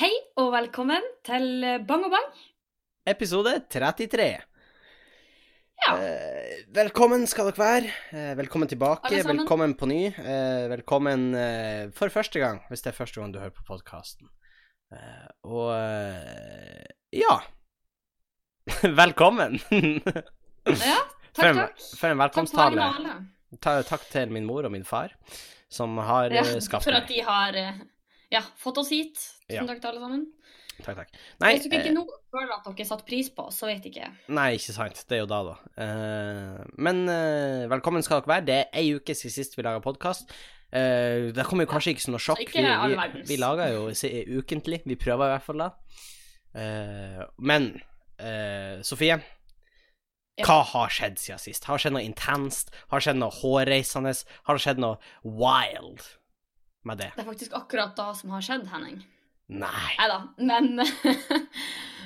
Hei og velkommen til Bang og Bang. Episode 33. Ja. Eh, velkommen skal dere være. Eh, velkommen tilbake. Velkommen på ny. Eh, velkommen eh, for første gang, hvis det er første gang du hører på podkasten. og eh, ja. velkommen. Ja, for, takk, en, takk. for en velkomsttale. til alle. Ta, takk til min mor og min far, som har Ja, skapt skaffet for at meg. de har eh, ja, fått oss hit. Tusen Ja. takk til alle sammen. Takk, takk. Nei, Hvis dere eh, ikke nå føler at dere satte pris på, så vet ikke. Nei, ikke sant. Det er jo da, da. Uh, men uh, velkommen skal dere være. Det er ei uke siden sist vi laga podkast. det kommer jo kanskje ikke som noe sjokk. ikke Vi, vi, vi lager jo ukentlig. Vi prøver i hvert fall da. Eh, men eh, Sofie, Ja. hva har skjedd siden sist? Har skjedd noe intenst? Har skjedd noe hårreisende? Har skjedd noe wild med det? Det er faktisk akkurat da som har skjedd, Henning. Nei. Nei da, men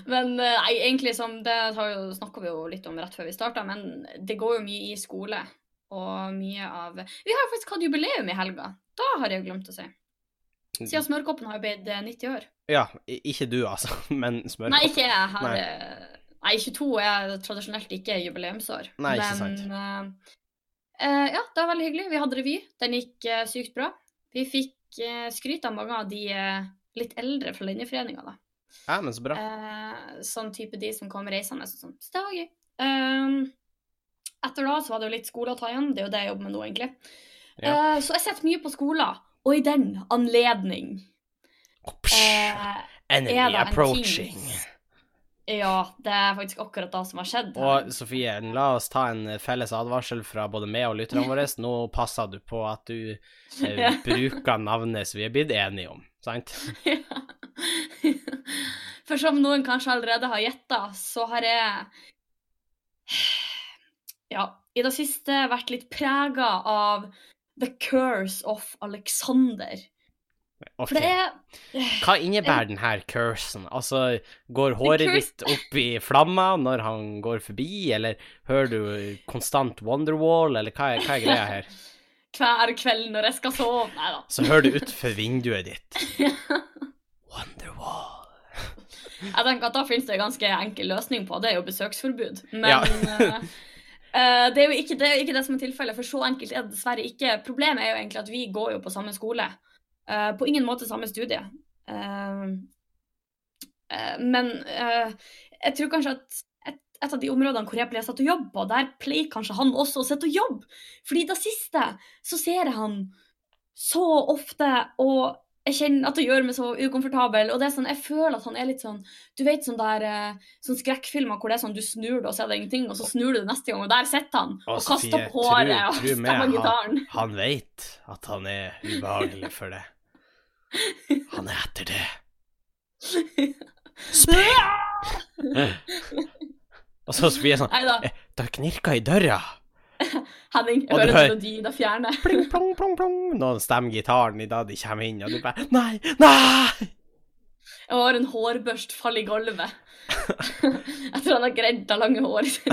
Men eh, nei, egentlig som Det snakka vi jo litt om rett før vi starta, men det går jo mye i skole. Og mye av Vi har jo faktisk hatt jubileum i helga. Da har jeg jo glemt å si. Siden Smørkoppen har jo blitt eh, 90 år. Ja, ikke du, altså, men smørkoppen. Nei, ikke jeg. Har, Nei. eh, Nei, 22 er tradisjonelt ikke jubileumsår. Nei, ikke Men sant. uh, eh, ja, det var veldig hyggelig. Vi hadde revy. Den gikk uh, sykt bra. Vi fikk eh, skryt av mange av de eh, litt eldre fra Linjeforeninga, da. Ja, men så bra. Eh, sånn type de som kom reisende og sånn. Så det var gøy. Eh, etter da så var det jo litt skole å ta igjen. Det er jo det jeg jobber med nå, egentlig. Ja. Eh, så jeg sitter mye på skolen, og i den anledning eh, enemy er det en approaching. ting Ja, det er faktisk akkurat det som har skjedd. Og Sofie, la oss ta en felles advarsel fra både meg og lytterne våre. Nå passer du på at du eh, bruker navnet som vi er blitt enige om, sant? ja. For som noen kanskje allerede har gjetta, så har jeg ja, i det siste vært litt prega av The Curse of Alexander. Ok. Det er Hva innebærer denne cursen? Altså, går håret ditt opp i flammer når han går forbi, eller hører du konstant Wonderwall, eller hva er, hva er greia her? hver kveld når jeg skal sove. Nei da. Så hører du utfor vinduet ditt Wonderwall. Jeg tenker at da finnes det en ganske enkel løsning på, det er jo besøksforbud. Men Ja. eh, eh, det er jo ikke det, er ikke det som er tilfellet, for så enkelt er det dessverre ikke. Problemet er jo egentlig at vi går jo på samme skole. Eh, på ingen måte samme studie. Eh, eh, men jeg tror kanskje at et, et av de områdene hvor jeg pleier å sitte og jobbe på, der pleier kanskje han også å sitte og jobbe. Fordi i det siste så ser jeg han så ofte, og jeg kjenner at det gjør meg så ukomfortabel. Og det er sånn, jeg føler at han er litt sånn Du vet sånn der sånn skrekkfilmer hvor det er sånn du snur det, og så er det ingenting, og så snur du det neste gang, og der sitter han og, og kaster opp håret tro- og stemmer gitaren. han- Han vet at han er ubehagelig for det. Han er etter det. Og så Sofie sånn Nei da, eh, Det knirker i døra. Henning, jeg hører hører- melodi der fjerne. Pling, plong, plong, plong. Noen stemmer gitaren i da de kommer inn, og du bare Nei! Nei! Jeg har en hårbørst falle i gulvet. Etter han har gredd det lange håret sitt.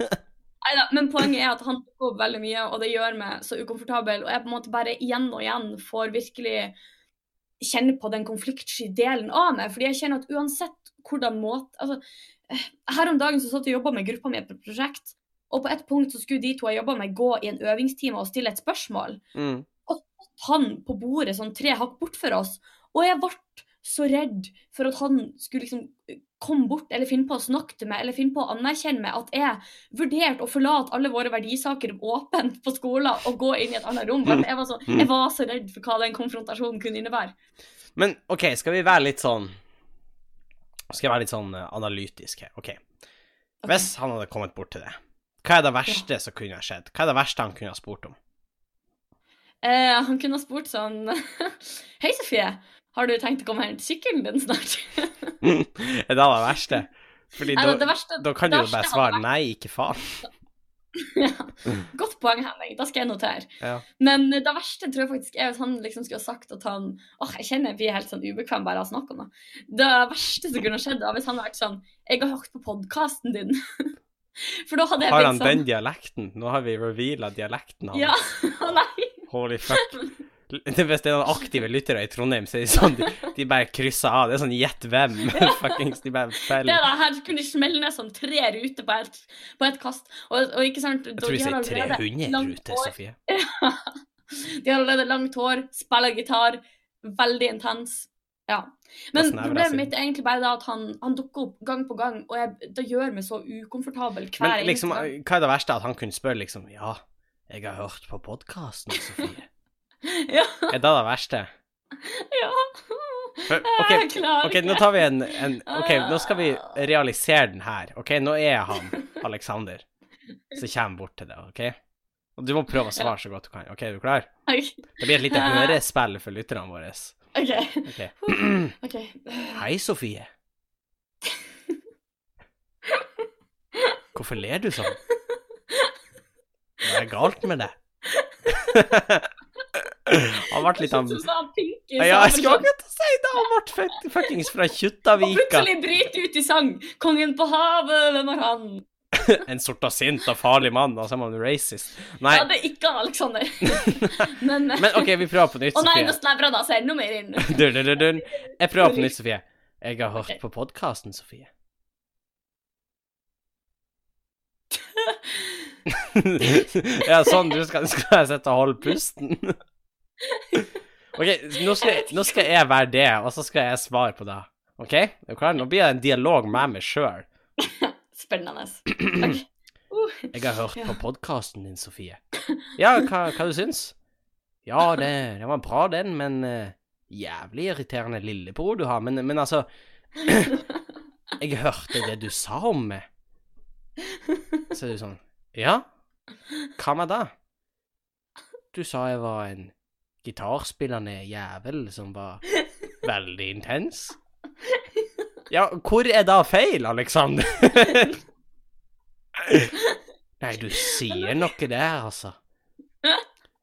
Neida, men poenget er at han tok opp veldig mye, og det gjør meg så ukomfortabel. Og jeg på en måte bare igjen og igjen får virkelig kjenne på den konfliktsky delen av meg. Fordi jeg kjenner at uansett hvordan måte altså, eh, Her om dagen så satt jeg og jobba med gruppa mi på et prosjekt, og på et punkt så skulle de to jeg jobba med, gå i en øvingstime og stille et spørsmål Mm. han på bordet sånn tre hakk bort for oss, og jeg ble så redd for at han skulle liksom komme bort eller finne på å snakke til meg eller finne på å anerkjenne meg at jeg vurderte å forlate alle våre verdisaker åpent på skolen og gå inn i et annet rom. Jeg var så, jeg var så redd for hva den konfrontasjonen kunne innebære. Men OK, skal vi være litt sånn Skal jeg være litt sånn eh, analytisk her? OK. Hvis han hadde kommet bort til det, hva er det verste som kunne ha skjedd? Hva er det verste han kunne ha spurt om? Eh, han kunne ha spurt sånn Hei, Sofie. Har du tenkt å komme og hente sykkelen din snart? er det det verste? Fordi da, det verste, da kan du jo bare svare nei, ikke faen. Ja. Godt poeng, Henning. Da skal jeg notere. Ja. Men det verste tror jeg faktisk er hvis han liksom skulle ha sagt at han åh, jeg kjenner jeg blir helt sånn ubekvem bare av å snakke om det. Det verste som kunne skjedd, var hvis han hadde vært sånn Jeg har hørt på podkasten din. For da hadde jeg Har han sånn den dialekten? Nå har vi reveala dialekten hans. Ja. Nei. Holy fuck. Hvis det er noen aktive lyttere i Trondheim, så er det sånn de, de bare krysser av. Det er sånn gjett hvem. Fuckings, de bare Det da, her kunne de smelle ned sånn tre ruter på et, på et kast. Og, og ikke sant Jeg tror vi sier 300 ruter, Sofie. Sofie. De har allerede langt hår, spiller gitar, veldig intens. Ja. Men er problemet mitt er egentlig bare at han, han dukker opp gang på gang, og jeg, det gjør meg så ukomfortabel hver Men liksom, hva er det verste? At han kunne spørre liksom Ja, jeg har hørt på podkasten, Sofie. Ja, Er det det verste? ja. Okay, OK, Jeg klarer ok, nå tar vi en, en OK, nå skal vi realisere den her. OK, nå er han Alexander som kommer bort til deg, OK? Og du må prøve å svare så godt du kan. OK, er du klar? Det blir et lite hørespill for lytterne våre. OK. OK. ok. Hei, Sofie. Hvorfor ler du sånn? Hva er galt med deg? Han ble litt av du sa Pinky Ja, jeg skulle akkurat si det! Han ble fuck- fuckings fra Og Kjuttaviga. plutselig bryter ut i sang. 'Kongen på havet, hvem er han?' En sort og sint og farlig mann, og så er man racist. Nei, Ja, det er ikke han, Alexander. men men OK, vi prøver på nytt, Sofie. Å nei, nå snevra det seg enda mer inn. Dun, dun, dun, dun. Jeg prøver på nytt, Sofie. Jeg har hørt okay. på podkasten, Sofie. ja, sånn du skal, skal jeg sitte og holde pusten? OK, nå skal, nå skal jeg være det, og så skal jeg svare på det. OK? Er du klar? Nå blir det en dialog med meg sjøl. Spennende. Ok. Uh, Jeg har hørt Ja. på podkasten din, Sofie. Ja, hva, hva du syns? Ja, det, det var bra, den, men uh, jævlig irriterende lillebror du har. Men, men altså Jeg hørte det du sa om meg. Så er du sånn Ja? Hva med det? Du sa jeg var en gitarspillende jævel som var veldig intens. Ja, hvor er da feil, Alexander? Nei, du sier noe der, altså.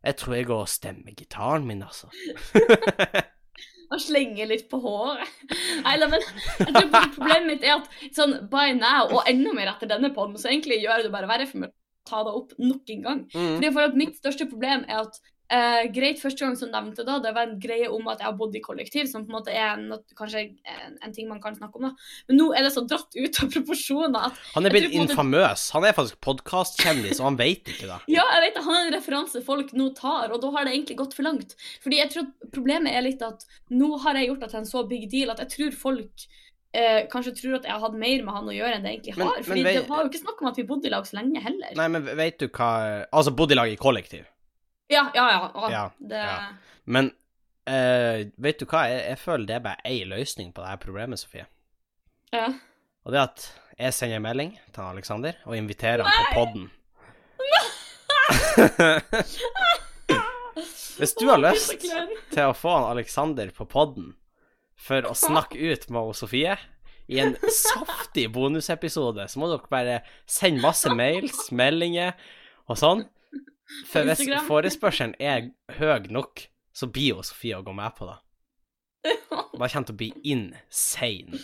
Jeg tror jeg går og stemmer gitaren min, altså. Og slenge litt på håret. Nei da, men jeg tror problemet mitt er at sånn by now, og enda mer etter denne podden, så egentlig gjør det bare verre for meg å ta det opp nok en gang. Mm. Fordi for at Mitt største problem er at eh, greit, første gang som nevnte da, det var en greie om at jeg har bodd i kollektiv, som på en måte er en, kanskje en, en ting man kan snakke om. da. Men nå er det så dratt ut av proporsjoner at Han er blitt måte- infamøs. Han er faktisk podkastkjendis, og han vet ikke det. Ja, jeg vet det, han er en referanse folk nå tar, og da har det egentlig gått for langt. Fordi jeg tror Problemet er litt at nå har jeg gjort det til en så big deal at jeg tror folk eh, kanskje tror at jeg har hatt mer med han å gjøre enn det egentlig har. men Fordi vei- det var jo ikke snakk om at vi bodde i lag så lenge heller. Nei, men vet du hva Altså, bodde i lag i kollektiv. Ja, ja, ja. å, Ja, det, ja. Men eh, vet du hva, jeg, jeg føler det er bare én løsning på det her problemet, Sofie. ja. Og det er at jeg sender en melding til Alexander og inviterer han på podden. Hvis du har Å, lyst så til å få han Alexander på podden for å snakke ut med hun Sofie i en saftig bonusepisode, så må dere bare sende masse mails, meldinger og sånn. For hvis forespørselen er høy nok, så blir jo Sofie å gå med på det. Det kjent å bli insane.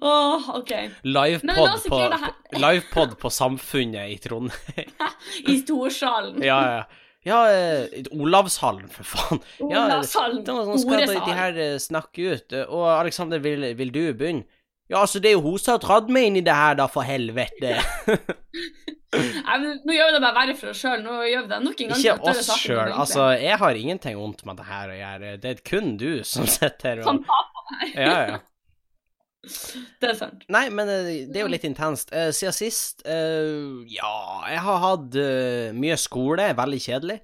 Åh, OK. Livepod på, her. på, Samfunnet i Trondheim. I storsalen. Ja, ja. Ja, eh, Olavshallen, for faen. Ja, Olavshallen. Da, nå skal de, her eh, snakke ut. Og Alexander, vil, vil du begynne? Ja, altså, det er jo hun som har dratt meg inn i det her, da, for helvete. Nei, men Nå gjør vi det bare verre for oss sjøl. Nå gjør vi det nok en gang. Ikke oss sjøl. Altså, jeg har ingenting vondt med det her å gjøre. Det er kun du som sitter her Som og taper her. Ja, ja. Det er sant. Nei, men eh, det er jo litt intenst. Eh, siden sist eh, Ja, jeg har hatt mye skole, veldig kjedelig.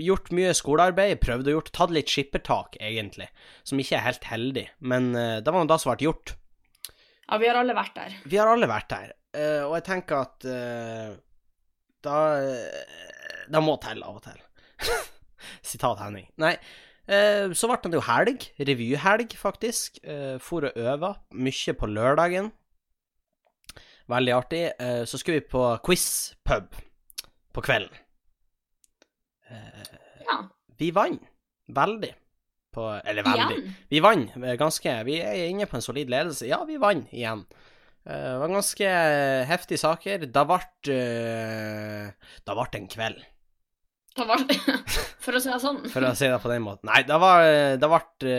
Gjort mye skolearbeid, prøvd å gjort, tatt litt skippertak, egentlig, som ikke er helt heldig, men uh, det var nå da som ble gjort. Ja, vi har alle vært der. Vi har alle vært der, uh, og jeg tenker at uh, da Det må til av og til. Sitat Henning. Nei, så ble det jo helg. Revyhelg, faktisk. For å øve mye på lørdagen. Veldig artig. Så skulle vi på quiz-pub på kvelden. Eh, Ja. vi vant. Veldig. På Eller veldig. Igjen. Vi vant eh, ganske Vi er inne på en solid ledelse. Ja, vi vant igjen. Eh, Det var ganske heftige saker. Det ble eh, Det ble en kveld. Da ble det, for å si det sånn. for å si det på den måten. Nei, det var Det ble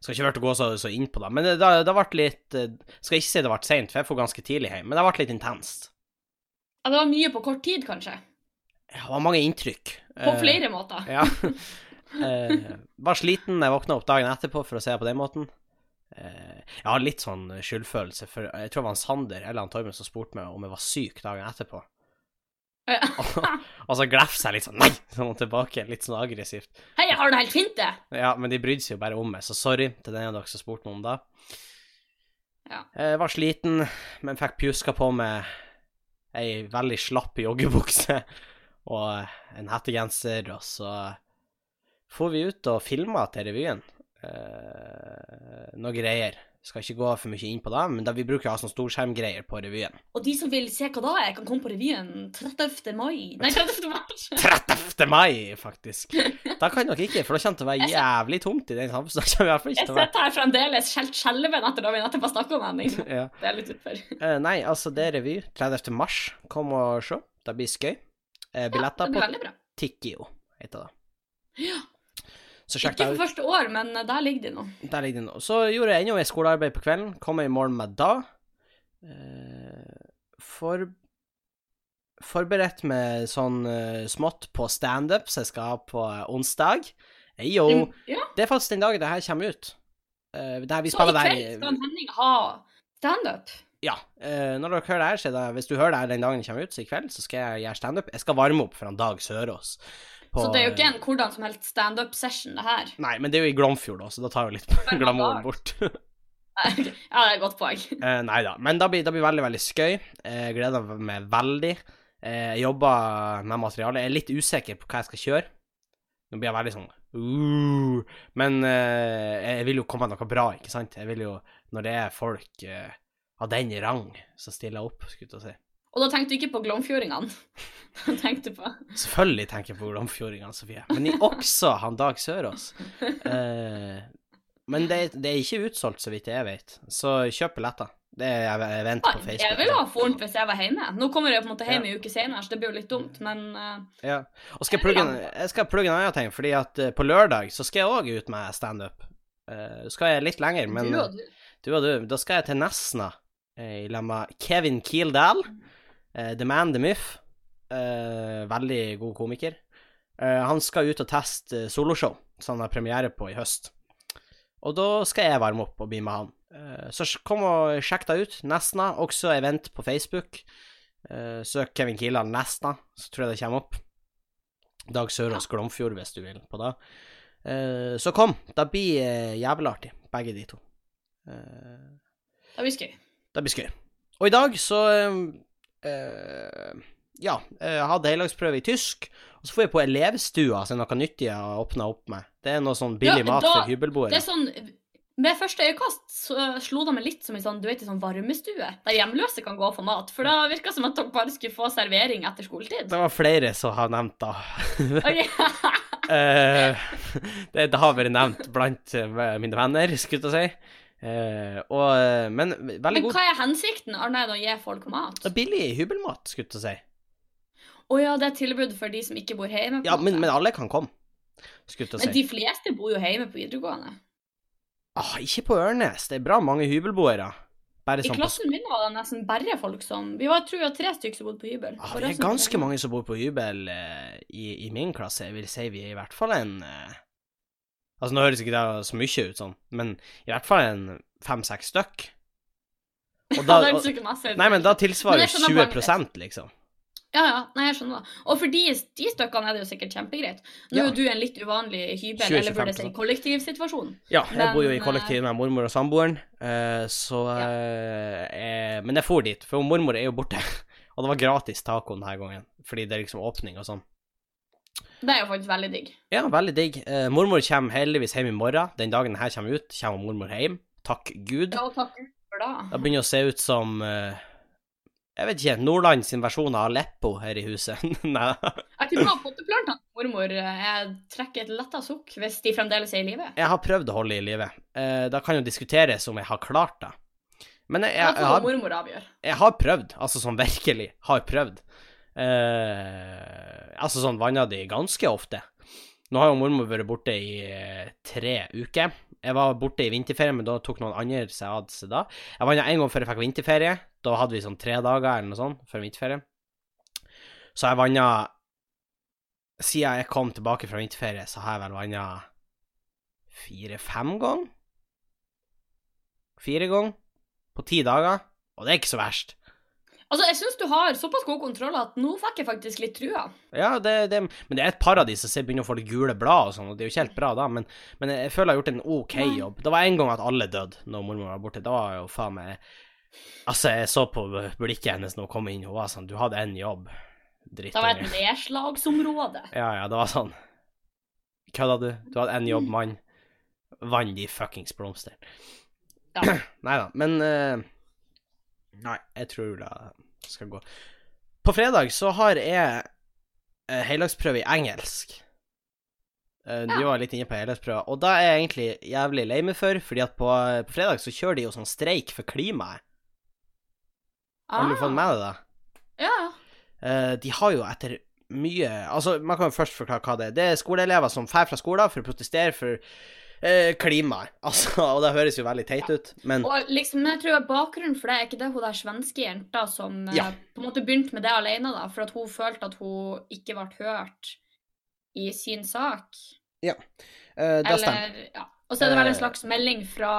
Skal ikke vært å gå så, så inn på det, men det, det, det ble litt Skal ikke si det ble seint, for jeg får ganske tidlig hjem, men det ble litt intenst. Ja, det var mye på kort tid, kanskje. Det var mange inntrykk. På Eh, flere måter. Ja. Eh, var sliten jeg våkna opp dagen etterpå, for å se det på den måten. Eh, jeg har litt sånn skyldfølelse, for jeg tror det var en Sander eller han Torben som spurte meg om jeg var syk dagen etterpå. Og så glefser jeg litt sånn nei, sånn tilbake, litt sånn aggressivt. Hei, jeg har det helt fint, det! Ja, men de brydde seg jo bare om meg, så sorry til den av dere som spurte meg om det. Ja. Jeg var sliten, men fikk pjuska på meg ei veldig slapp joggebukse og en hettegenser, og så for vi ut og filma til revyen. Eh, noe greier. Skal ikke gå for mye inn på det, men da vi bruker å ha sånne storskjermgreier på revyen. Og de som vil se hva da er, kan komme på revyen 30. mai. Nei, 30. mars. 30. mai, faktisk. Da kan dere ikke, for da kommer det til å være jævlig tomt i den samfunnet. Jeg være sitter her fremdeles helt skjelven etter da vi nettopp har snakka om Henning. ja. Det er litt utfor. Uh, Nei, altså, det er revy. 30. mars. Kom og se. Det blir skøy. Uh, billetter det blir på. Tikkio, heter det. Ja. Ikke for første år, men eh, der ligger de nå. Der ligger de nå. Så gjorde jeg enda et skolearbeid på kvelden. Kom jeg i morgen med da. Eh, for Forberedt med sånn eh, smått på standup som jeg skal ha på onsdag. Eyo. Ja, Det er faktisk den dagen det her kommer ut. Eh, der vi Så i kveld skal Henning ha standup. Ja. Uh, når dere hører det her, så er det Hvis du hører det her den dagen det kommer ut, så i kveld, så skal jeg gjøre standup. Jeg skal varme opp for han Dag Sørås. På- Så det er jo ikke en hvordan som helst standup-session, det her. Nei, men det er jo i Glomfjord, da, så da tar jo litt glamouren bort. ja, det er et godt poeng. Eh, nei da, men det blir, det blir veldig, veldig skøy. Eh, Jeg gleder meg veldig. Eh, Jeg jobber med materialet. Jeg er litt usikker på hva jeg skal kjøre. Nå blir jeg veldig sånn uh, Men uh, jeg vil jo komme med noe bra, ikke sant? Jeg vil jo, når det er folk uh, av den rang så stiller jeg opp, skulle jeg si. Og da tenkte du ikke på glomfjordingene. Tenkte på Selvfølgelig tenker jeg på Glomfjordingene, Sofie. Men også han Dag Sørås. Eh, men det, det er ikke utsolgt, så vidt jeg vet. Så kjøp billetter. Det er jeg venter på Facebook. Jeg ville ha fornt hvis jeg var hjemme. Nå kommer jeg på en måte hjem i uke senere, så det blir jo litt dumt, men uh, Ja. Og skal jeg plugge en, jeg skal plugge en annen ting, fordi at eh, på lørdag så skal jeg òg ut med standup. Uh, skal jeg litt lenger, men du og du. du og du, da skal jeg til Nesna i lag med Kevin Kildahl. eh, The Man, The Myth. Eh, veldig god komiker. Eh, han skal ut og teste eh, soloshow, som han har premiere på i høst. Og da skal jeg varme opp og bli med han. Eh, så kom og sjekk deg ut. Nesna, også event på Facebook. Eh, søk Kevin Kildahl Nesna, så tror jeg det kommer opp. Dag Sørås Glomfjord, hvis du vil på det. Eh, så kom. Det blir jævlig artig, begge de to. Eh, Det blir skøy. det blir skøy. Og i dag så eh, Ja, jeg hadde heldagsprøve i tysk, og så får jeg på elevstua, så er det noe nyttig jeg har åpna opp med. Det er noe sånn billig Ja, mat da- for hybelboere. Det er sånn med første øyekast så slo det meg litt som en sånn, du vet, sånn varmestue, der hjemløse kan gå og få mat. For da virka som at dere bare skulle få servering etter skoletid. Det var flere som har nevnt da. Okay. Eh, det, det har vært nevnt blant eh, mine venner, skulle jeg si. Eh, og, eh, men veldig Men god hva er hensikten annet enn å gi folk mat? Billig hybelmat, skulle jeg si. å. Å ja, det er tilbud for de som ikke bor hjemme? på Ja, men, men alle kan komme, skulle jeg si. Men de fleste bor jo hjemme på videregående. Ah, ikke på Ørnes, det er bra mange hybelboere. Bare I sånn klassen min var det nesten bare folk som Vi var tror jeg tre stykker som bodde på hybel. Ah, det er ganske mange som bor på hybel uh, i, i min klasse. Jeg vil si vi er i hvert fall en eh, Altså, nå høres ikke det så mye ut sånn, men i hvert fall en fem-seks stykk. Og da, Ja, og, nei, men da tilsvarer men 20% liksom. Ja, ja. Nei, jeg skjønner det. Og for de, de stykkene er det jo sikkert kjempegreit. Nå Ja. er du en litt uvanlig hybel, 20-25%. eller burde jeg si kollektivsituasjon. Ja, jeg Men, bor jo i eh, kollektiv med mormor og samboeren, eh, så eh, jeg, Men jeg for dit, for mormor er jo borte. Og det var gratis taco denne gangen, fordi det er liksom åpning og sånn. Det er jo faktisk veldig digg. Ja, veldig digg. Eh, mormor kommer heldigvis hjem i morgen. Den dagen denne kommer ut, kommer mormor hjem. Takk Gud. Ja, takk Gud for det. Det begynner å se ut som eh, Jeg vet ikke, Nordland sin versjon av Aleppo her i huset. Nei. Jeg tipper ikke potteplantene til mormor jeg trekker et letta sukk hvis de fremdeles er i live. Jeg har prøvd å holde i live. Eh, da kan jo diskuteres om jeg har klart det. Men jeg, Jeg jeg, jeg, har, mormor avgjør. jeg har prøvd, altså som virkelig har prøvd. Eh, altså sånn vanna de ganske ofte. Nå har jo mormor vært borte i eh, tre uker. Jeg var borte i vinterferie, men da tok noen andre seg av seg da. Jeg vanna en gang før jeg fikk vinterferie. Da hadde vi sånn tre dager eller noe sånt før vinterferie. Så jeg vanna Siden jeg kom tilbake fra vinterferie, så har jeg vel vanna fire-fem ganger. Fire ganger på ti dager. Og det er ikke så verst. Altså, jeg syns du har såpass god kontroll at nå fikk jeg faktisk litt trua. Ja, det, det, men det er et par av de som begynner å få det gule blad og sånn, og det er jo ikke helt bra da, men, men jeg føler jeg har gjort en OK jobb. Det var en gang at alle døde når mormor var borte. Da var jo faen meg Altså, jeg så på blikket hennes når hun kom inn, hun var sånn Du hadde en jobb. Det var et nedslagsområde. Ja, ja, det var sånn. Kødda du? Du hadde en jobb, mann. Vann de fuckings blomstene. Ja. Nei da, men eh, Nei, jeg tror det skal gå. På fredag så har jeg uh, heldagsprøve i engelsk. Uh, Du var litt inne på heldagsprøve, og da er jeg egentlig jævlig lei meg for, fordi at på, på fredag så kjører de jo sånn streik for klimaet. Har du fått med deg det? Ah, Ja. Eh, de har jo etter mye Altså, man kan jo først forklare hva det er. Det er skoleelever som drar fra skolen for å protestere for uh, klimaet. Altså, og det høres jo veldig teit ut, men Og liksom, jeg tror bakgrunnen for det er ikke det hun der svenske jenta som eh, Ja. på en måte begynte med det alene, da, for at hun følte at hun ikke ble hørt i sin sak. eh, det stemmer. Eller, ja. Og så er det vel en Eh. slags melding fra,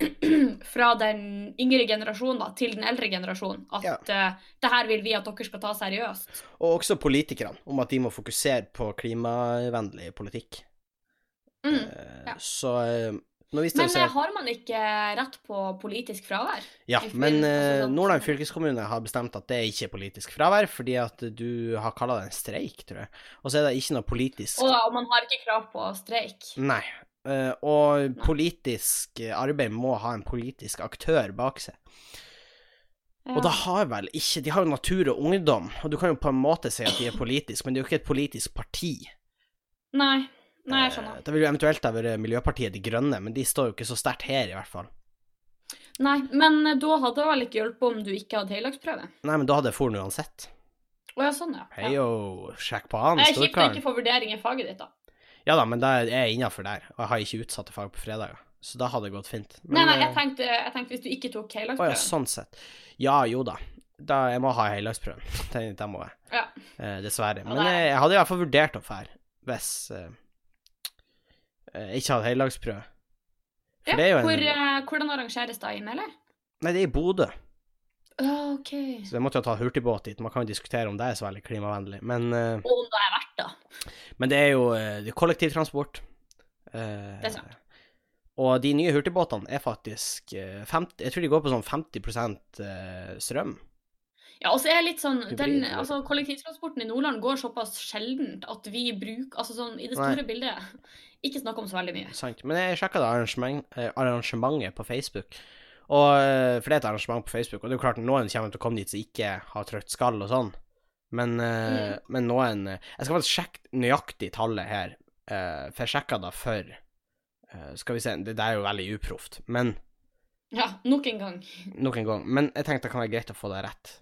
fra den yngre generasjonen da, til den eldre generasjonen at Ja. uh, det her vil vi at dere skal ta seriøst. Og også politikerne, om at de må fokusere på klimavennlig politikk. Mm. Eh, ja. Så eh, Men seg eh, har man ikke rett på politisk fravær? Ja, men sånn- Nordland fylkeskommune har bestemt at det er ikke politisk fravær, fordi at du har kalla det en streik, tror jeg. Og så er det ikke noe politisk Og, og man har ikke krav på streik. Nei. Uh, og politisk arbeid må ha en politisk aktør bak seg. Og da har vel ikke De har jo Natur og Ungdom, og du kan jo på en måte si at de er politisk, men det er jo ikke et politisk parti. Nei. Nei, jeg skjønner. Eh, Det ville eventuelt ha vært Miljøpartiet De Grønne, men de står jo ikke så sterkt her, i hvert fall. Nei, men eh, da hadde det vel ikke hjulpet om du ikke hadde heldagsprøve? Nei, men da hadde jeg for uansett. Å ja, sånn, ja. Hei yo, sjekk på han, Det er kjipt å ikke få vurdering i faget ditt, da. Ja da, men da er jeg innafor der, og jeg har ikke utsatte fag på fredager. Så da hadde det gått fint. Men, nei, nei, jeg eh, tenkte, jeg tenkte hvis du ikke tok Å ja, sånn sett. Ja, jo da. Da jeg må ha heldagsprøven. Det, må jeg. Ja. Eh, dessverre. Men jeg, jeg hadde i hvert fall vurdert å dra hvis eh, ikke hadde heldagsprøve. Ja, det er jo en Hvor, eh, hvordan arrangeres det inn, eller? Nei, det er i Bodø, Oh, OK. så jeg måtte jo ta hurtigbåt dit. Man kan jo diskutere om det er så veldig klimavennlig, men, eh, Og om det er verdt det. men det er jo eh, det er kollektivtransport. Eh, Det er sant. Og de nye hurtigbåtene er faktisk eh, 50, Jeg tror de går på sånn 50 eh, strøm. Ja, og så er litt sånn den, altså, Kollektivtransporten i Nordland går såpass sjeldent at vi bruker Altså sånn i det Nei. store bildet ikke snakker om så veldig mye. Sant. Men jeg sjekka arrangement, eh, arrangementet på Facebook. Og, eh, for det er et arrangement på Facebook, og det er jo klart noen kommer til å komme dit som ikke har trykt skall og sånn. Men, mm. men noen eh, Jeg skal faktisk sjekke nøyaktig tallet her, eh, for jeg sjekka da for eh, Skal vi se, det, det er jo veldig uproft, men Ja, nok en gang. nok en gang. Men jeg tenkte det kan være greit å få det rett.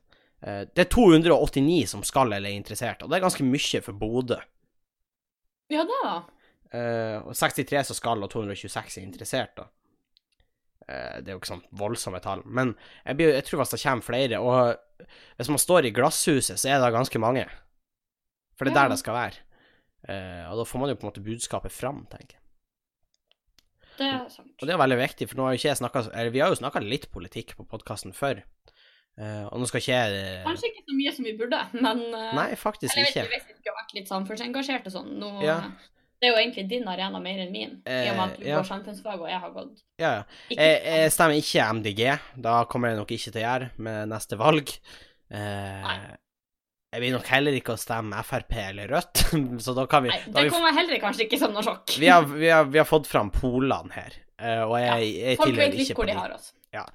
Eh, det er 289 som skal eller er interessert, og det er ganske mye for Bodø. Ja, det, da. Eh, og 63 som skal, og 226 er interessert, da. Eh, det er jo ikke sånn voldsomme tall. Men jeg, blir, jeg tror faktisk det kommer flere, og hvis man står i glasshuset, så er det ganske mange. For det er Ja. der det skal være. Og da får man jo på en måte budskapet fram, tenker jeg. Det er sant. Og det er veldig viktig, for nå har jo ikke jeg snakka vi har jo snakka litt politikk på podkasten før. Eh, og nå skal ikke jeg uh... Kanskje ikke så mye som vi burde, men uh... Nei, faktisk Eller jeg ikke. vet ikke hvis vi skulle vært litt samfunnsengasjert og sånn. Nå, Ja. Det er jo egentlig din arena mer enn min, i og med at du ja. går samfunnsfag og jeg har gått Ja, ja. ikke Jeg, jeg stemmer ikke MDG. Da kommer jeg nok ikke til å gjøre med neste valg. Nei. jeg vil nok heller ikke å stemme Frp eller Rødt, så da kan vi, Nei, det vi, kommer heller kanskje ikke som noe sjokk. vi, har, vi, har, vi har fått fram polene her, og jeg, jeg Folk tilhører vet litt ikke hvor de har oss. Jeg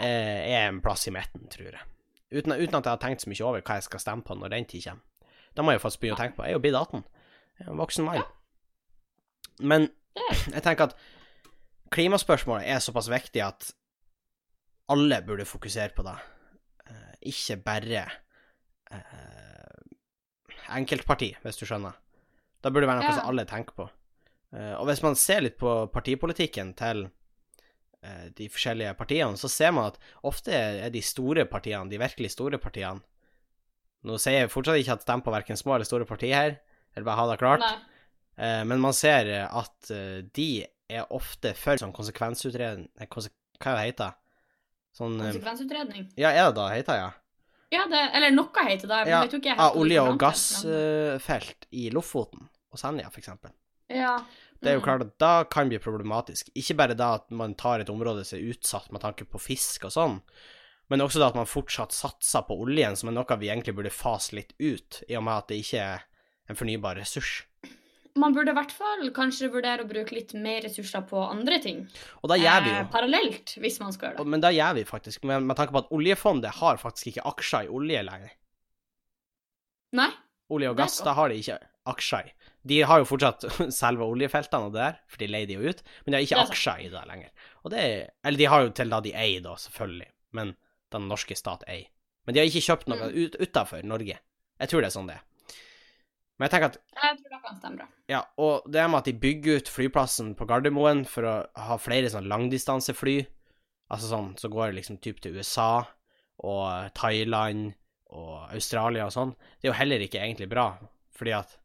er en plass i midten, tror jeg. Uten, uten at jeg har tenkt så mye over hva jeg skal stemme på når den tid kommer. Da må jeg jo faktisk begynne å tenke på. Jeg er jo blitt 18. Jeg er en voksen mann. Men jeg tenker at klimaspørsmålet er såpass viktig at alle burde fokusere på det. Eh, ikke bare eh, enkeltparti, hvis du skjønner. Da burde det være noe Ja. som alle tenker på. Eh, og hvis man ser litt på partipolitikken til eh, de forskjellige partiene, så ser man at ofte er de store partiene, de virkelig store partiene Nå sier jeg fortsatt ikke at stem på verken små eller store partier her, eller bare ha det klart. Nei. Eh, men man ser eh, at eh, de er ofte for sånn konsekvensutredning konse Hva er det heter Sånn eh, Konsekvensutredning. Ja, er det da heter, ja? Ja, det, eller noe heter det. men ja jeg tror ikke jeg Ja, olje- og heter, gassfelt i Lofoten og Senja, for eksempel. Ja. Det er jo Mm. klart at da kan bli problematisk. Ikke bare da at man tar et område som er utsatt med tanke på fisk og sånn, men også da at man fortsatt satser på oljen, som er noe vi egentlig burde fase litt ut, i og med at det ikke er en fornybar ressurs. Man burde i hvert fall kanskje vurdere å bruke litt mer ressurser på andre ting. Og da gjør vi jo Eh, parallelt, hvis man skal gjøre det. Men da gjør vi faktisk, med, med tanke på at oljefondet har faktisk ikke aksjer i olje lenger. Nei? Olje og gass, da har de ikke aksjer i. De har jo fortsatt selve oljefeltene og det der, for de leier de jo ut, men de har ikke er aksjer i det lenger. Det er, eller de har jo til da de eier, da, selvfølgelig, men den norske stat eier. Men de har ikke kjøpt noe Mm. ut, utenfor Norge. Jeg tror det er sånn det er. Men jeg tenker at Jeg tror det kan stemme bra. ja, og det med at de bygger ut flyplassen på Gardermoen for å ha flere sånn langdistansefly, altså sånn så går det liksom typ til USA og Thailand og Australia og sånn, det er jo heller ikke egentlig bra, fordi at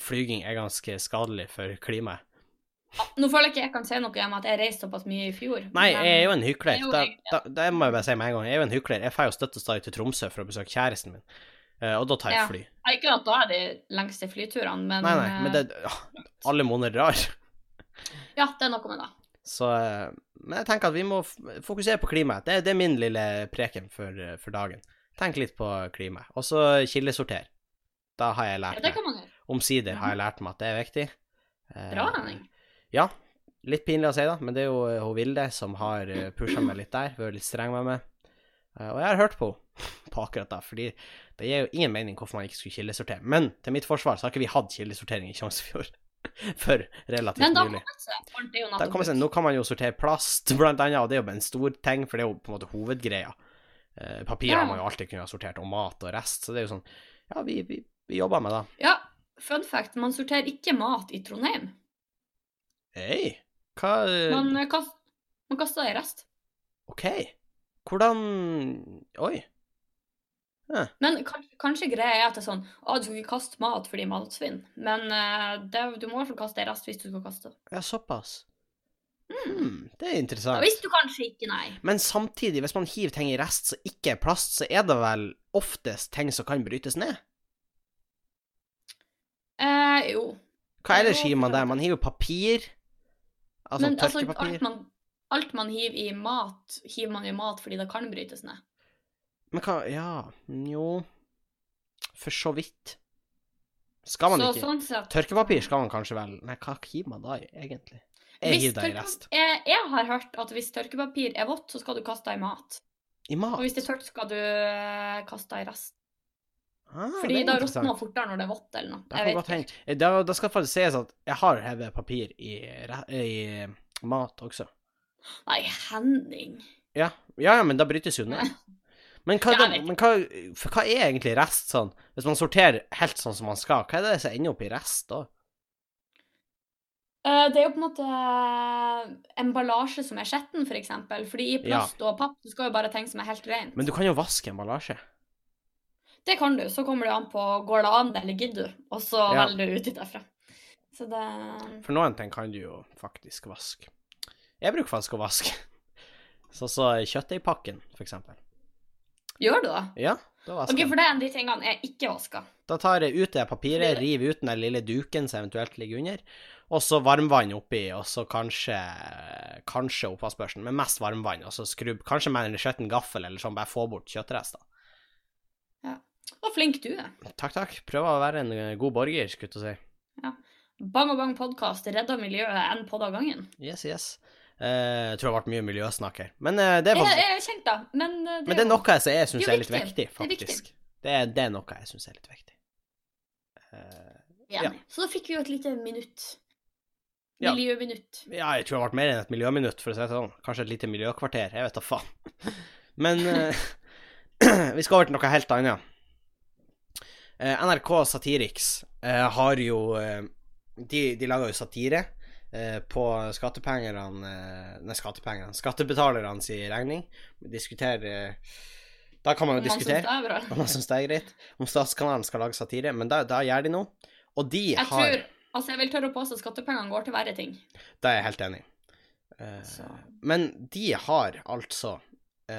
flyging er ganske skadelig for klimaet. Nå føler jeg ikke jeg kan si noe om at jeg reiste såpass mye i fjor. Nei, jeg er jo en hykler. Det Da, da, det må jeg bare si med en gang. Jeg er jo en hykler. Jeg drar jo støtt og stadig til Tromsø for å besøke kjæresten min, Eh, og da tar jeg Ja. fly. Ikke at da er de lengste flyturene, men Nei, nei, men eh, det ja, Alle måneder rar. Ja, det er noe med det. Så eh, Men jeg tenker at vi må fokusere på klimaet. Det, det er min lille preken for, eh, for dagen. Tenk litt på klimaet. Og så kildesorter. Da har jeg Ja, lært det meg. kan man gjøre. Omsider har jeg lært meg at det er viktig. Eh, Bra, Henning. Ja. Litt pinlig å si, da, men det er jo eh, hun Vilde som har pusha meg litt der. Vært litt streng med meg. Eh, og jeg har hørt på henne på akkurat da, fordi det gir jo ingen mening hvorfor man ikke skulle kildesortere. Men til mitt forsvar så har ikke vi hatt kildesortering i Tjongsfjord før relativt Men da nylig. Da kommer seg, nå kan man jo sortere plast, blant annet, og det er jo en stor ting, for det er jo på en måte hovedgreia. Eh, papir har man jo alltid kunnet ha sortert, og mat og rest, så det er jo sånn Ja, vi, vi, vi jobber med det. Ja, fun fact, man sorterer ikke mat i Trondheim. Hei, hva eh, Man, eh, kast, man kaster i rest. OK. Hvordan Oi. Men kanskje, kanskje greia er at det er sånn Å, du skal ikke kaste mat fordi matsvinn. Men eh, det, du må i hvert fall kaste i rest hvis du skal kaste. Ja, såpass. Hmm, det er Da interessant. visste du kanskje ikke, nei. Men samtidig, hvis man hiver ting i rest som ikke er plast, så er det vel oftest ting som kan brytes ned? Eh, jo. Hva ellers Jo, hiver man der? Man hiver papir. Altså Men altså, tørkepapir. alt man, alt man hiver i mat, hiver man i mat fordi det kan brytes ned. Men hva Ja, jo For så vidt. Skal man Så ikke sånn sett Tørkepapir skal man kanskje vel Nei, hva hiver man da i, egentlig? Jeg hiver det i rest. Jeg, jeg har hørt at hvis tørkepapir er vått, så skal du kaste det i mat. I mat? Og hvis det er tørt, skal du eh, kaste det i rest. Ah, Fordi da råtner fortere når det er vått eller noe. Jeg vet ikke. Da, da skal faktisk sies at jeg har hevet papir i, i mat også. Nei, Henning. Ja, ja, ja, men da brytes jo ned. Men, hva, da, men hva, for hva er egentlig rest sånn? Hvis man sorterer helt sånn som man skal, hva er det som ender opp i rest da? Eh, det er jo på en måte emballasje som er skjetten, for eksempel. Fordi i plast og papp, du skal jo bare ting som er helt rent. Men du kan jo vaske emballasje. Det kan du. Så kommer det an på går det an eller gidder du, og så Ja. velger du ut derfra. Så det For noen ting kan du jo faktisk vaske. Jeg bruker faktisk å vaske. Sånn så kjøttdeigpakken, for eksempel. Gjør du det? Ja, da vasker OK, for det er en av de tingene jeg ikke vasker. Da tar jeg ut det papiret, river ut den lille duken som eventuelt ligger under, og så varmvann oppi, og så kanskje kanskje oppvaskbørsten, men mest varmvann, og så skrubb kanskje med en skjøtten gaffel eller sånn, bare få bort kjøttrester. Så flink du er. Takk, takk. Prøver å være en eh, god borger, skulle jeg si. Ja. Bang og bang podkast redder miljøet en podd av gangen. Yes, yes. Eh, jeg tror det har vært mye miljøsnakk her. Men eh, det er Jeg, faktisk jeg er kjent, da. Men det, Men det er noe jeg, jeg syns er er litt viktig. viktig, Det er viktig. faktisk. Det er, det er noe jeg syns er litt viktig. Eh. Så da fikk vi jo et lite minutt Miljøminutt. Ja, jeg tror det har vært mer enn et miljøminutt, for å si det sånn. Kanskje et lite miljøkvarter. Jeg vet da faen. Men vi skal over til noe helt annet. Eh, NRK Satiriks eh, har jo eh, De, de lager jo satire på skattepengerne Nei, skattepengerne Skattebetalerne sin regning. Diskuterer Da kan man jo diskutere er om man syns det er greit, om Statskanalen skal lage satire, men da, da gjør de noe. Og de Jeg har tror, altså jeg vil tørre å påstå at skattepengene går til verre ting. Da er jeg helt enig. Eh, Så. men de har altså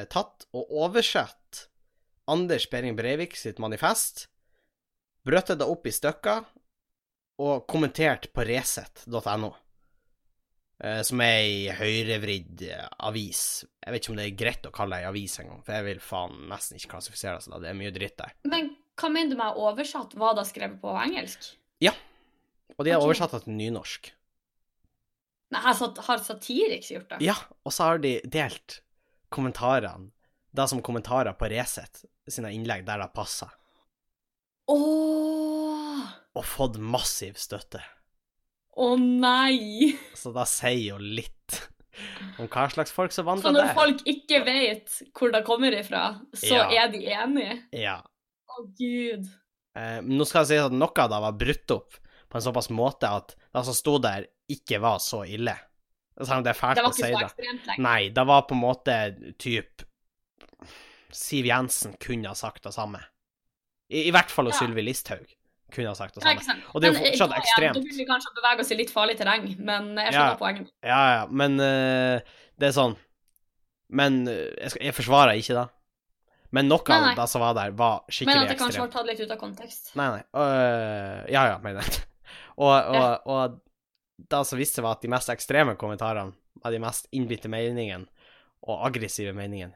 tatt og oversett Anders Behring Breivik sitt manifest, brøttet det opp i stykker og kommentert på resett.no. Eh, som er ei høyrevridd avis. Jeg vet ikke om det er greit å kalle det ei avis engang, for jeg vil faen nesten ikke klassifisere det som det. Det er mye dritt der. Men hva mener du med oversatt? Var det skrevet på engelsk? Ja, Og de har okay. oversatt det til nynorsk. Nei, har, har Satiriks gjort det? Ja, og så har de delt kommentarene, da som kommentarer på Resett sine innlegg der det passer, Åh! og fått massiv støtte. Å nei! Så da sier jo litt om hva slags folk som vandrer der. Så når der. folk ikke vet hvor det kommer ifra, så Ja. er de enige? Ja. Å gud. Eh, nå skal jeg si at noe av det var brutt opp på en såpass måte at det som sto der, ikke var så ille. Selv om det er fælt Det var ikke si så det. ekstremt lenger. Nei, det var på en måte typ Siv Jensen kunne ha sagt det samme. I, i hvert fall Ja. Sylvi Listhaug kunne ha sagt det samme. Og det er jo eh, fortsatt men, ja, ekstremt. Da vil vi kanskje bevege oss i litt farlig terreng, men jeg Ja. poenget. Ja, ja, men uh, det er sånn Men uh, jeg, jeg forsvarer ikke det. Men noe Nei, av det som var der, var skikkelig ekstremt. Men at det kanskje var tatt litt ut av kontekst. Nei, nei. Uh, ja, ja, mener jeg. Og, og, og det som viste seg, var at de mest ekstreme kommentarene, av de mest innbitte meningene og aggressive meningene,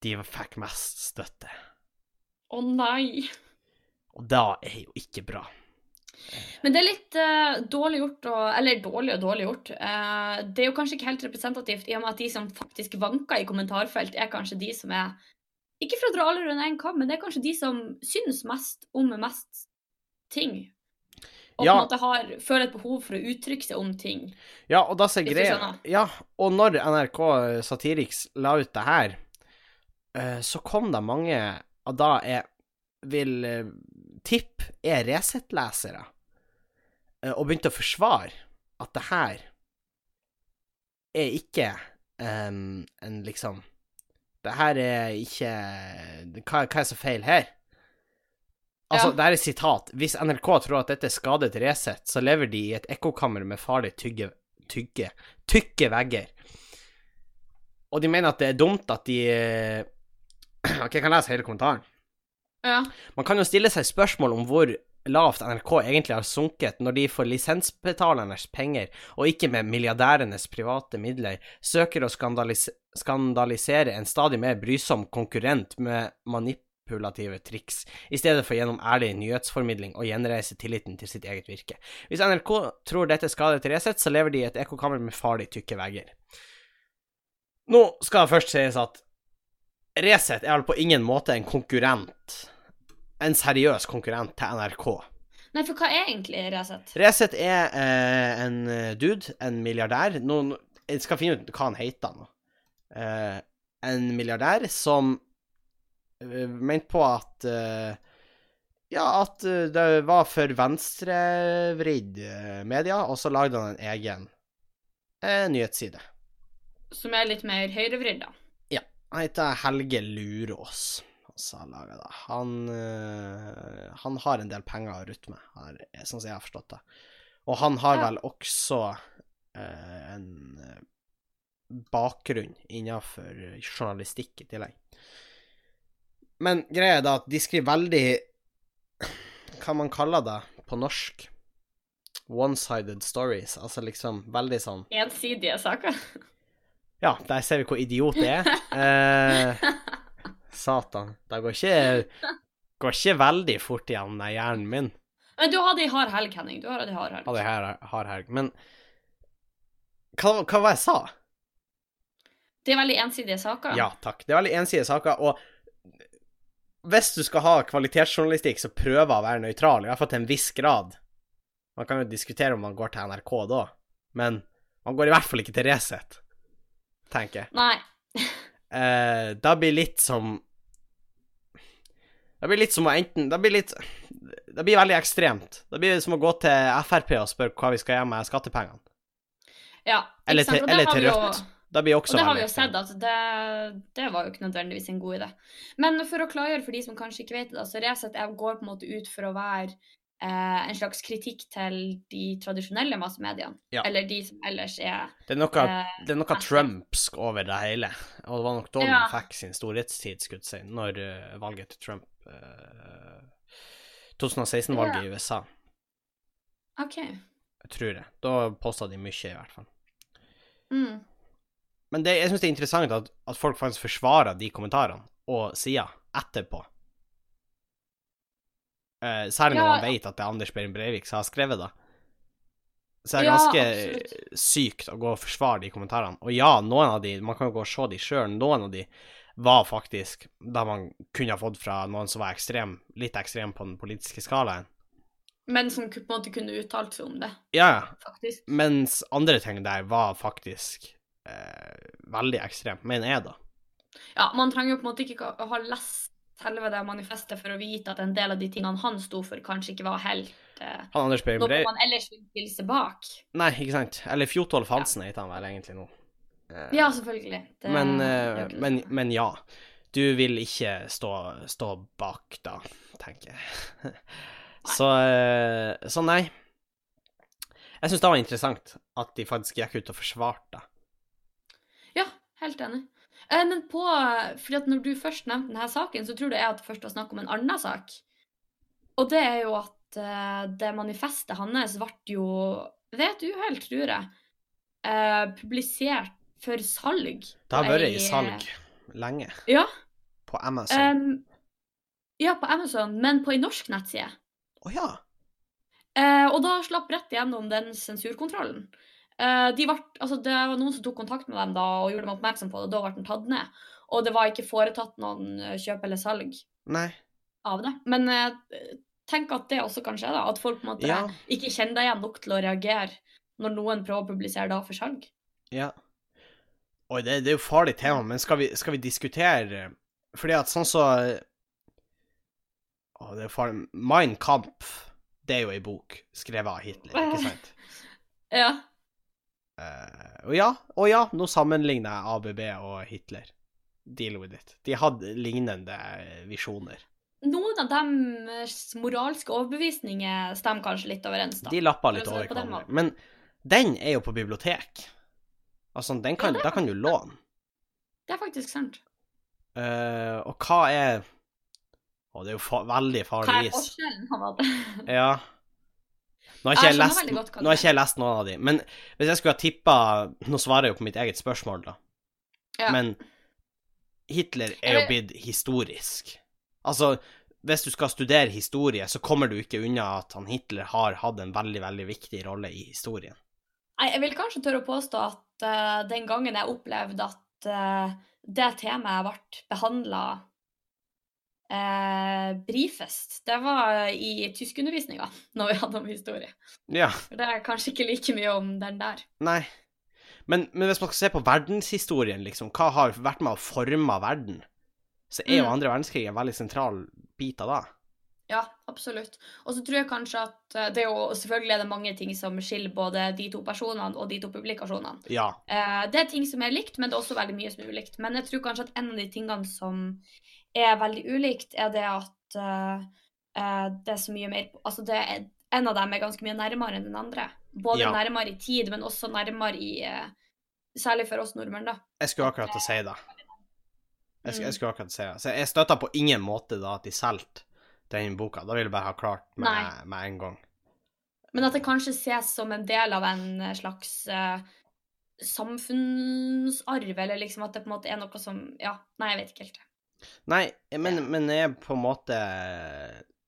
de fikk mest støtte. Å nei. Og da er jo ikke bra. Men det er litt uh, dårlig gjort, å, eller dårlig og dårlig gjort. Uh, det er jo kanskje ikke helt representativt, i og med at de som faktisk vanker i kommentarfelt, er kanskje de som er Ikke for å dra alle rundt én kam, men det er kanskje de som syns mest om mest ting. Og Ja. på en måte har, føler et behov for å uttrykke seg om ting. Ja, og da ser greia. Ja, og når NRK Satiriks la ut det her, uh, så kom det mange av da er vil eh, tippe er Resett-lesere, eh, og begynte å forsvare at det her er ikke um, en liksom Det her er ikke Hva, hva er så feil her? Altså, Ja. det her er sitat. Hvis NRK tror at dette er skadet Resett, så lever de i et ekkokammer med farlig tygge, tygge, tykke vegger. Og de mener at det er dumt at de eh, Ok, jeg kan lese hele kommentaren. Ja. Man kan jo stille seg spørsmål om hvor lavt NRK egentlig har sunket når de for lisensbetalernes penger, og ikke med milliardærenes private midler, søker å skandalis skandalisere en stadig mer brysom konkurrent med manipulative triks, i stedet for gjennom ærlig nyhetsformidling å gjenreise tilliten til sitt eget virke. Hvis NRK tror dette skader til Resett, så lever de i et ekkokammer med farlig tykke vegger. Nå skal det først sies at Resett er vel på ingen måte en konkurrent en seriøs konkurrent til NRK. Nei, for hva er egentlig Resett? Resett er eh, en eh, dude, en milliardær nå- Jeg skal finne ut hva han heter nå. Eh, en milliardær som uh, mente på at eh, Ja, at eh, det var for venstrevridd media, og så lagde han en egen eh, nyhetsside. Som er litt mer høyrevridd, da. Han heter Helge Lurås. Han det. Han, han har en del penger å rutte med, her, sånn som jeg har forstått det. Og han har vel også øh, en øh, bakgrunn innenfor journalistikk i tillegg. Men greia er da at de skriver veldig Hva man kaller det på norsk? One-sided stories. Altså liksom veldig sånn Ensidige saker. Ja, der ser vi hvor idiot det er. Eh, satan. Det går ikke, går ikke veldig fort igjen, den hjernen min. Men du hadde ei hard helg, Henning. Du hadde ei hard helg. Hadde det her hard helg. Men hva, hva var det jeg sa? Det er veldig ensidige saker. Ja, takk. Det er veldig ensidige saker. Og hvis du skal ha kvalitetsjournalistikk, så prøver å være nøytral, i hvert fall til en viss grad. Man kan jo diskutere om man går til NRK da, men man går i hvert fall ikke til Resett, tenker jeg. Nei. Eh, det blir litt som Det blir litt som å enten Det blir litt Det blir veldig ekstremt. Det blir som å gå til Frp og spørre hva vi skal gjøre med skattepengene. Ja, Eller til, Og eller til Rødt. jo- Det blir Og også det har vi jo sett at det, det var jo ikke nødvendigvis en god idé. Men for å klargjøre for de som kanskje ikke vet det, da, så Resett jeg går på en måte ut for å være en slags kritikk til de tradisjonelle massemediene. Ja. Eller de som ellers er Det er noe, eh, det er noe trumpsk over det hele. Og det var nok da Ja. fikk sin storhetstid, skulle si, når eh, valget til Trump eh, 2016-valget i USA, OK. Jeg tror det. Da posta de mye, i hvert fall. Mm. Men det, jeg syns det er interessant at, at folk faktisk forsvarer de kommentarene og sider etterpå. Eh, særlig når Ja. man vet at det er Anders Behring Breivik som har skrevet det. Så det er ganske ja, sykt å gå og forsvare de kommentarene. Og ja, noen av de, man kan jo gå og se de sjøl, noen av de var faktisk da man kunne ha fått fra noen som var ekstrem, litt ekstrem på den politiske skalaen. Men som på en måte kunne uttalt seg om det, Ja, faktisk. mens andre ting der var faktisk eh, veldig ekstremt, mener jeg, da. Ja, man trenger jo på en måte ikke å ha lest selve det manifestet for å vite at en del av de tingene han sto for, kanskje ikke var helt eh, Han Anders Behring noe Breivik man ellers vil seg bak. Nei, ikke sant. Eller Fjotolf Hansen heter han vel egentlig nå. Eh, Ja, selvfølgelig. Det, men, eh, men, men ja. Du vil ikke stå, stå bak da, tenker jeg. Så, eh, så nei. Jeg syns det var interessant at de faktisk gikk ut og forsvarte det. Ja, helt enig. Eh, Men på fordi at når du først nevnte denne saken, så tror jeg at det først var snakk om en annen sak. Og det er jo at eh, det manifestet hans ble jo, ved et uhell, tror jeg, eh, publisert for salg. Det har vært i salg lenge, Ja. på Amazon. Um, ja, på Amazon, men på ei norsk nettside. ja. Uh, og da slapp rett igjennom den sensurkontrollen. Eh, de ble, altså det var noen som tok kontakt med dem da og gjorde dem oppmerksom på det, og da ble den tatt ned. Og det var ikke foretatt noen eh, kjøp eller salg Nei. av det. Men eh, tenk at det også kan skje, da. At folk på en måte Ja. ikke kjenner deg igjen nok til å reagere når noen prøver å publisere da for salg. Ja. Oi, det, det er jo farlig tema, men skal vi, skal vi diskutere Fordi at sånn så Å, det er farlig Mein Kampf, det er jo ei bok skrevet av Hitler, ikke sant? Ja. Eh, og ja, og ja, nå sammenligner jeg ABB og Hitler. Deal with it. De hadde lignende visjoner. Noen av deres moralske overbevisninger stemmer kanskje litt overens, da. De lappa litt over hverandre. Men den er jo på bibliotek. Altså, den kan, Ja, da kan du låne. Det er faktisk sant. Uh, og hva er Å, det er jo fa veldig Hva er forskjellen? Han hadde? Ja. Nå har ikke Jeg lest, nå har ikke jeg lest noen av de, men hvis jeg skulle ha tippa Nå svarer jeg jo på mitt eget spørsmål, da. Ja. Men Hitler er jo blitt historisk. Altså, hvis du skal studere historie, så kommer du ikke unna at han Hitler har hatt en veldig, veldig viktig rolle i historien. Nei, jeg vil kanskje tørre å påstå at uh, den gangen jeg opplevde at uh, det temaet ble behandla uh, brifest, det var i tyskundervisninga, når vi hadde om historie. Ja, For det er kanskje ikke like mye om den der. nei. Men, men hvis man skal se på verdenshistorien, liksom, hva har vært med å forme verden, så er jo Mm. andre verdenskrig en veldig sentral bit av det. Ja, absolutt. Og så tror jeg kanskje at eh, det er jo selvfølgelig er det mange ting som skiller både de to personene og de to publikasjonene. Ja. Eh, det er ting som er likt, men det er også veldig mye som er ulikt. Men jeg tror kanskje at en av de tingene som er veldig ulikt, er det at uh, det er så mye mer Altså det er, en av dem er ganske mye nærmere enn den andre. Både Ja. nærmere i tid, men også nærmere i uh, Særlig for oss nordmenn, da. Jeg skulle akkurat til å si det. Jeg, Mm. jeg skulle akkurat si det. Så jeg støtta på ingen måte da at de solgte den boka. Da ville jeg bare ha klart med, med en gang. Men at det kanskje ses som en del av en slags uh, samfunnsarv, eller liksom at det på en måte er noe som Ja, nei, jeg vet ikke helt. Nei, men, Ja. men jeg er på en måte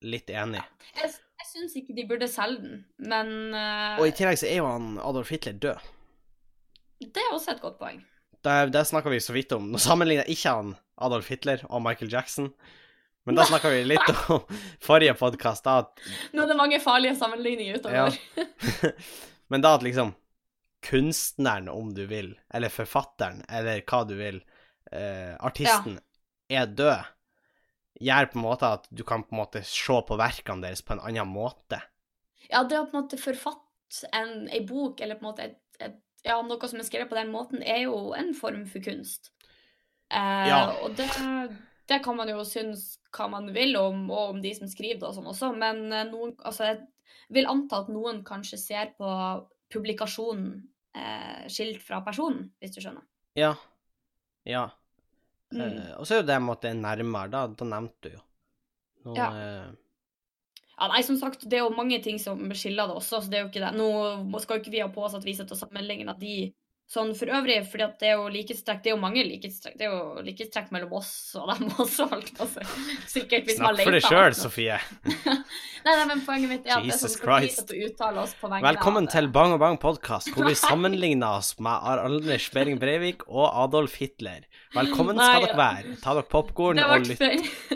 litt enig. Jeg, jeg syns ikke de burde selge den, men uh, Og i tillegg så er jo han Adolf Hitler død. det er også et godt poeng. Det, det snakka vi så vidt om. Nå sammenligner jeg ikke han Adolf Hitler og Michael Jackson, men da snakka vi litt om forrige podkast, da at Nå er det mange farlige sammenligninger utover. Ja. Men da at liksom kunstneren, om du vil, eller forfatteren, eller hva du vil, eh, artisten, er død, gjør på en måte at du kan på en måte se på verkene deres på en annen måte. Ja, det å på en måte forfatte en, ei bok, eller på en måte et, et, ja, noe som er skrevet på den måten, er jo en form for kunst. Eh, Ja. Og det, det kan man jo synes hva man vil om, og om de som skriver det og sånn også, men eh, noen, altså, jeg vil anta at noen kanskje ser på publikasjonen eh, skilt fra personen, hvis du skjønner. Ja. Ja. Mm. Eh, og så er jo det med at det er nærmere, da, da nevnte du jo. Nå, Ja. eh, Ja, nei, som sagt, det er jo mange ting som skiller det også, så det er jo ikke det. Nå skal jo ikke vi ha på oss at vi sitter og sammenligner de sånn for øvrig, fordi at det er jo likhetstrekk, det er jo mange likhetstrekk, det er jo likhetstrekk mellom oss og dem også, alt å si. Sikkert hvis Snakk for deg sjøl. Sofie. Nei, nei, men poenget mitt er at det er sånn, Christ. uttale oss på vegne Velkommen av til Bang og Bang podkast, hvor vi sammenligner oss med Anders Behring Breivik og Adolf Hitler. Velkommen skal dere være. Ta dere popkorn og lytt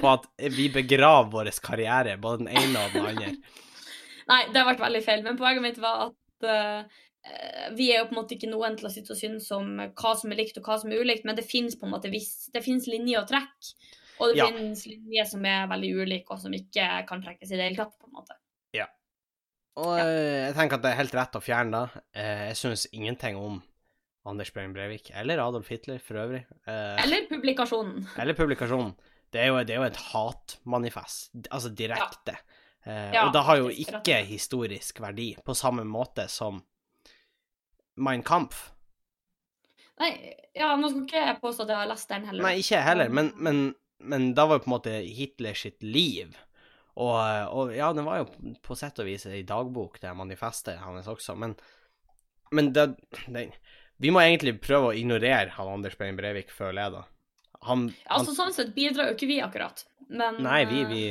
på at vi begraver vår karriere, både den ene og den andre. Nei, det har vært veldig feil, men poenget mitt var at eh, vi er jo på en måte ikke noen til å sitte og synes om hva som er likt og hva som er ulikt, men det finnes på en måte viss, det finnes linjer å trekke. Og det Ja. finnes linjer som er veldig ulike, og som ikke kan trekkes i det hele tatt. på en måte. Og ja. jeg tenker at det er helt rett å fjerne det. Eh, Jeg synes ingenting om Anders Behring Breivik, eller Adolf Hitler for øvrig. Eh, Eller publikasjonen. Eller publikasjonen. Det er jo, det er jo et hatmanifest, altså direkte. Eh, Ja, og det har jo ikke historisk verdi, på samme måte som Mein Kampf. Nei, ja, nå skal ikke jeg påstå at jeg har lest den heller. Nei, ikke jeg heller, men, men, men da var jo på en måte Hitler sitt liv. Og, og ja, det var jo på sett og vis ei dagbok, det manifestet hans også, men, men det, det Vi må egentlig prøve å ignorere han Anders Behring Breivik, føler jeg, da. Han, han Altså, sånn sett bidrar jo ikke vi, akkurat. Men Nei, vi, eh, vi,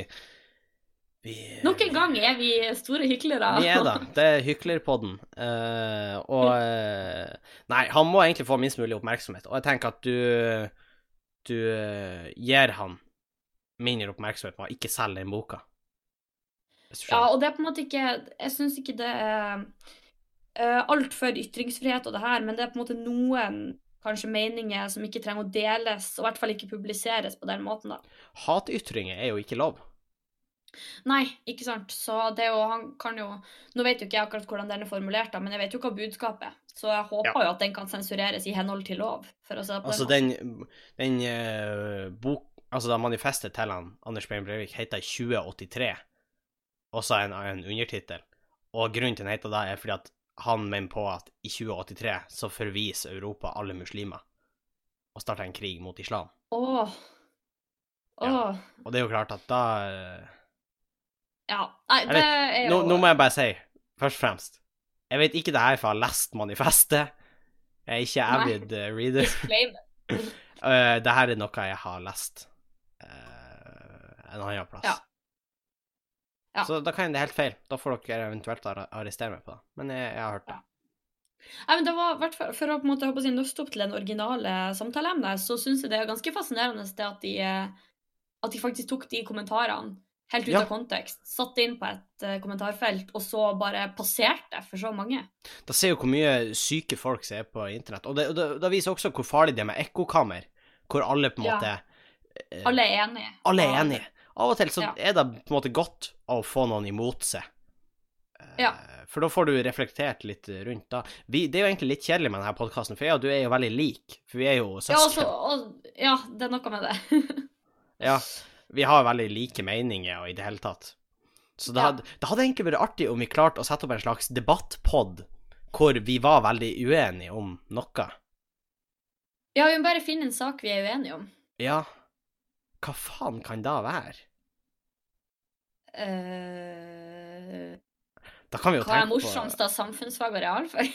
vi Nok en gang er vi store hyklere. Vi er da. Det er Hyklerpodden. Uh, og eh, Nei, han må egentlig få minst mulig oppmerksomhet. Og jeg tenker at du Du eh, gir han mindre oppmerksomhet med å ikke selge den boka. Ja, og det er på en måte ikke Jeg syns ikke det er uh, altfor ytringsfrihet og det her, men det er på en måte noen kanskje meninger som ikke trenger å deles, og i hvert fall ikke publiseres på den måten, da. Hatytringer er jo ikke lov. Nei, ikke sant. Så det er jo Han kan jo Nå vet jo ikke jeg akkurat hvordan den er formulert, da, men jeg vet jo hva budskapet er. Så jeg håper Ja. jo at den kan sensureres i henhold til lov, Altså, den den, eh, bok... Altså, da manifestet til han, Anders Behring Breivik heter 2083, også en, en undertittel. Og grunnen til den heter det, er fordi at han mener på at i 2083 så forviser Europa alle muslimer og starter en krig mot islam. Åh. Ja. Og det er jo klart at da eh, Ja. Nei, det er jo nå, nå må jeg bare si, først og fremst Jeg vet ikke det her for jeg har lest manifestet. Jeg er ikke avid eh, reader. Uh, det her er noe jeg har lest uh, en annen plass. Ja. Ja. Så da kan jeg det helt feil. Da får dere eventuelt arrestere meg på det. Men jeg, jeg har hørt det. Nei, men det var, For å på en måte håpe å si, nøste opp til den originale samtaleemnet, så syns jeg det er ganske fascinerende det at de, at de faktisk tok de kommentarene helt ut Ja. av kontekst, Satt inn på et uh, kommentarfelt, og så bare passerte for så mange. Da ser jo hvor mye syke folk som er på internett. Og det, og det, det viser også hvor farlig det er med ekkokammer, hvor alle på en Ja. måte uh, Alle er enige. alle er enige. Av og til så Ja. er det på en måte godt å få noen imot seg. Uh, Ja. For da får du reflektert litt rundt da. Vi, det er jo egentlig litt kjedelig med denne podkasten, for jeg og du er jo veldig lik. For vi er jo Ja, altså, og, ja, det er noe med det. Ja, vi har veldig like meninger og i det hele tatt. Så det, hadde, det hadde egentlig vært artig om vi klarte å sette opp en slags debattpod hvor vi var veldig uenige om noe. ja, vi må bare finne en sak vi er uenige om. Ja, hva faen kan det være? Uh... Da kan vi jo hva er tenke på morsomst av samfunnsfag og realfag?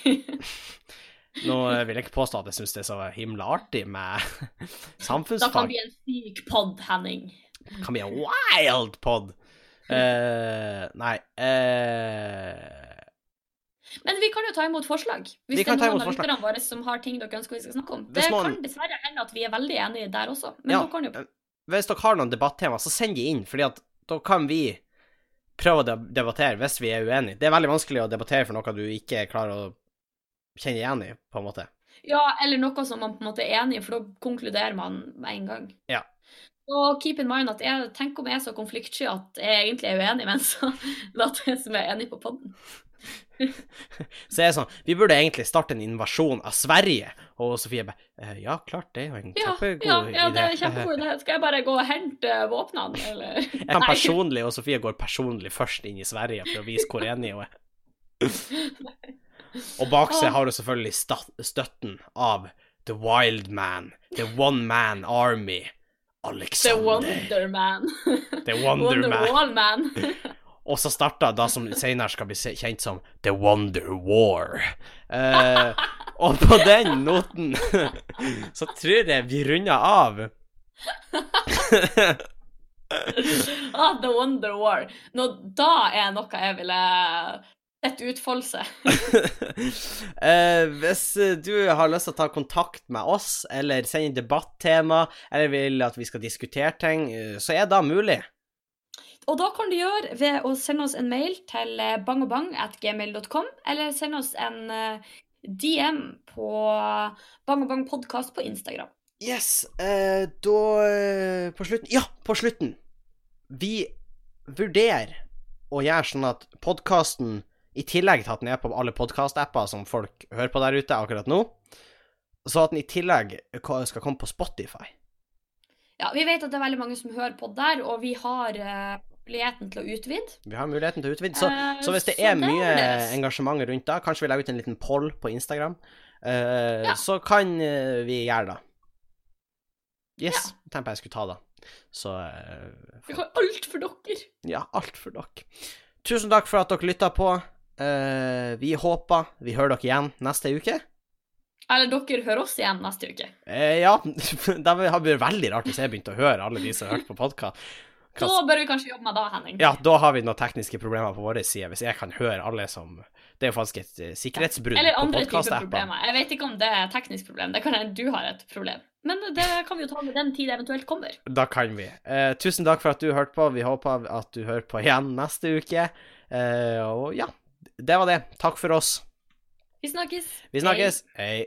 Nå vil jeg ikke påstå at jeg syns det er så himla artig med da kan det bli en syk pod, Henning. Det kan bli en wild pod. Uh, nei uh... Men vi kan jo ta imot forslag. Hvis Vi det er noen av lytterne våre som har ting dere ønsker vi skal snakke om. Det man- kan dessverre hende at vi er veldig enige der også, men Ja, kan jo Hvis dere har noen debattema, så send de inn, fordi at da kan vi prøve å debattere hvis vi er uenige. Det er veldig vanskelig å debattere for noe du ikke klarer å kjenne igjen i, på en måte. Ja, eller noe som man på en måte er enig i, for da konkluderer man med en gang. Ja. Og keep in mind at jeg, tenker om jeg er så konfliktsky at jeg egentlig er uenig, men så later jeg som jeg er enig på podden. Så jeg er sånn Vi burde egentlig starte en invasjon av Sverige. Og Sofie bare «Eh, Ja, klart, det er jo en kjempegod ja, ja, det er kjempegod idé. Skal jeg bare gå og hente våpnene, eller? Jeg kan personlig, og Sofie går personlig først inn i Sverige for å vise hvor enig hun er. Og bak seg har hun selvfølgelig støtten av The Wild Man, The One Man Army, Alexander. Wonder Man. The Wonder Wall Man. Og så starta det som senere skal bli kjent som The Wonder War. Eh, og på den noten så tror jeg vi runder av. ah, The Wonder War. Nå, da er noe jeg ville sett utfoldelse. Eh, hvis du har lyst til å ta kontakt med oss, eller sende inn debattema, eller vil at vi skal diskutere ting, eh, så er det mulig. Og da kan du gjøre ved å sende oss en mail til eh, bangobang.gmail.com, eller sende oss en eh, DM på bangobangpodkast på Instagram. Yes, eh, da På slutten Ja, på slutten. Vi vurderer å gjøre sånn at podkasten, i tillegg til at den er på alle podkast-apper som folk hører på der ute akkurat nå, så at den i tillegg skal komme på Spotify. Ja, Vi vet at det er veldig mange som hører på der, og vi har eh, muligheten til å utvide. Vi har muligheten til å utvide. Så, uh, så hvis det så er det er mye deres. engasjement rundt da, kanskje vi legger ut en liten poll på Instagram, uh, Ja. så kan vi gjøre det. Yes, tenkte jeg skulle ta det. Så for... Vi har alt for dere. ja, alt for dere. Tusen takk for at dere lytta på. Eh, vi håper vi hører dere igjen neste uke. Eller dere hører oss igjen neste uke. Uh, ja, det har vært veldig rart hvis jeg begynte å høre alle de som har hørt på podkast. Da bør vi kanskje jobbe med det, Henning. Ja, da har vi noen tekniske problemer på vår side, hvis jeg kan høre alle som Det er jo faktisk et eh, sikkerhetsbrudd på podkast-appene. Jeg vet ikke om det er et teknisk problem. Det kan hende du har et problem. Men det kan vi jo ta med den tid det eventuelt kommer. Da kan vi. Uh, tusen takk for at du hørte på. Vi håper at du hører på igjen neste uke. Og ja, det var det. Takk for oss. Vi snakkes. Vi snakkes. Hei.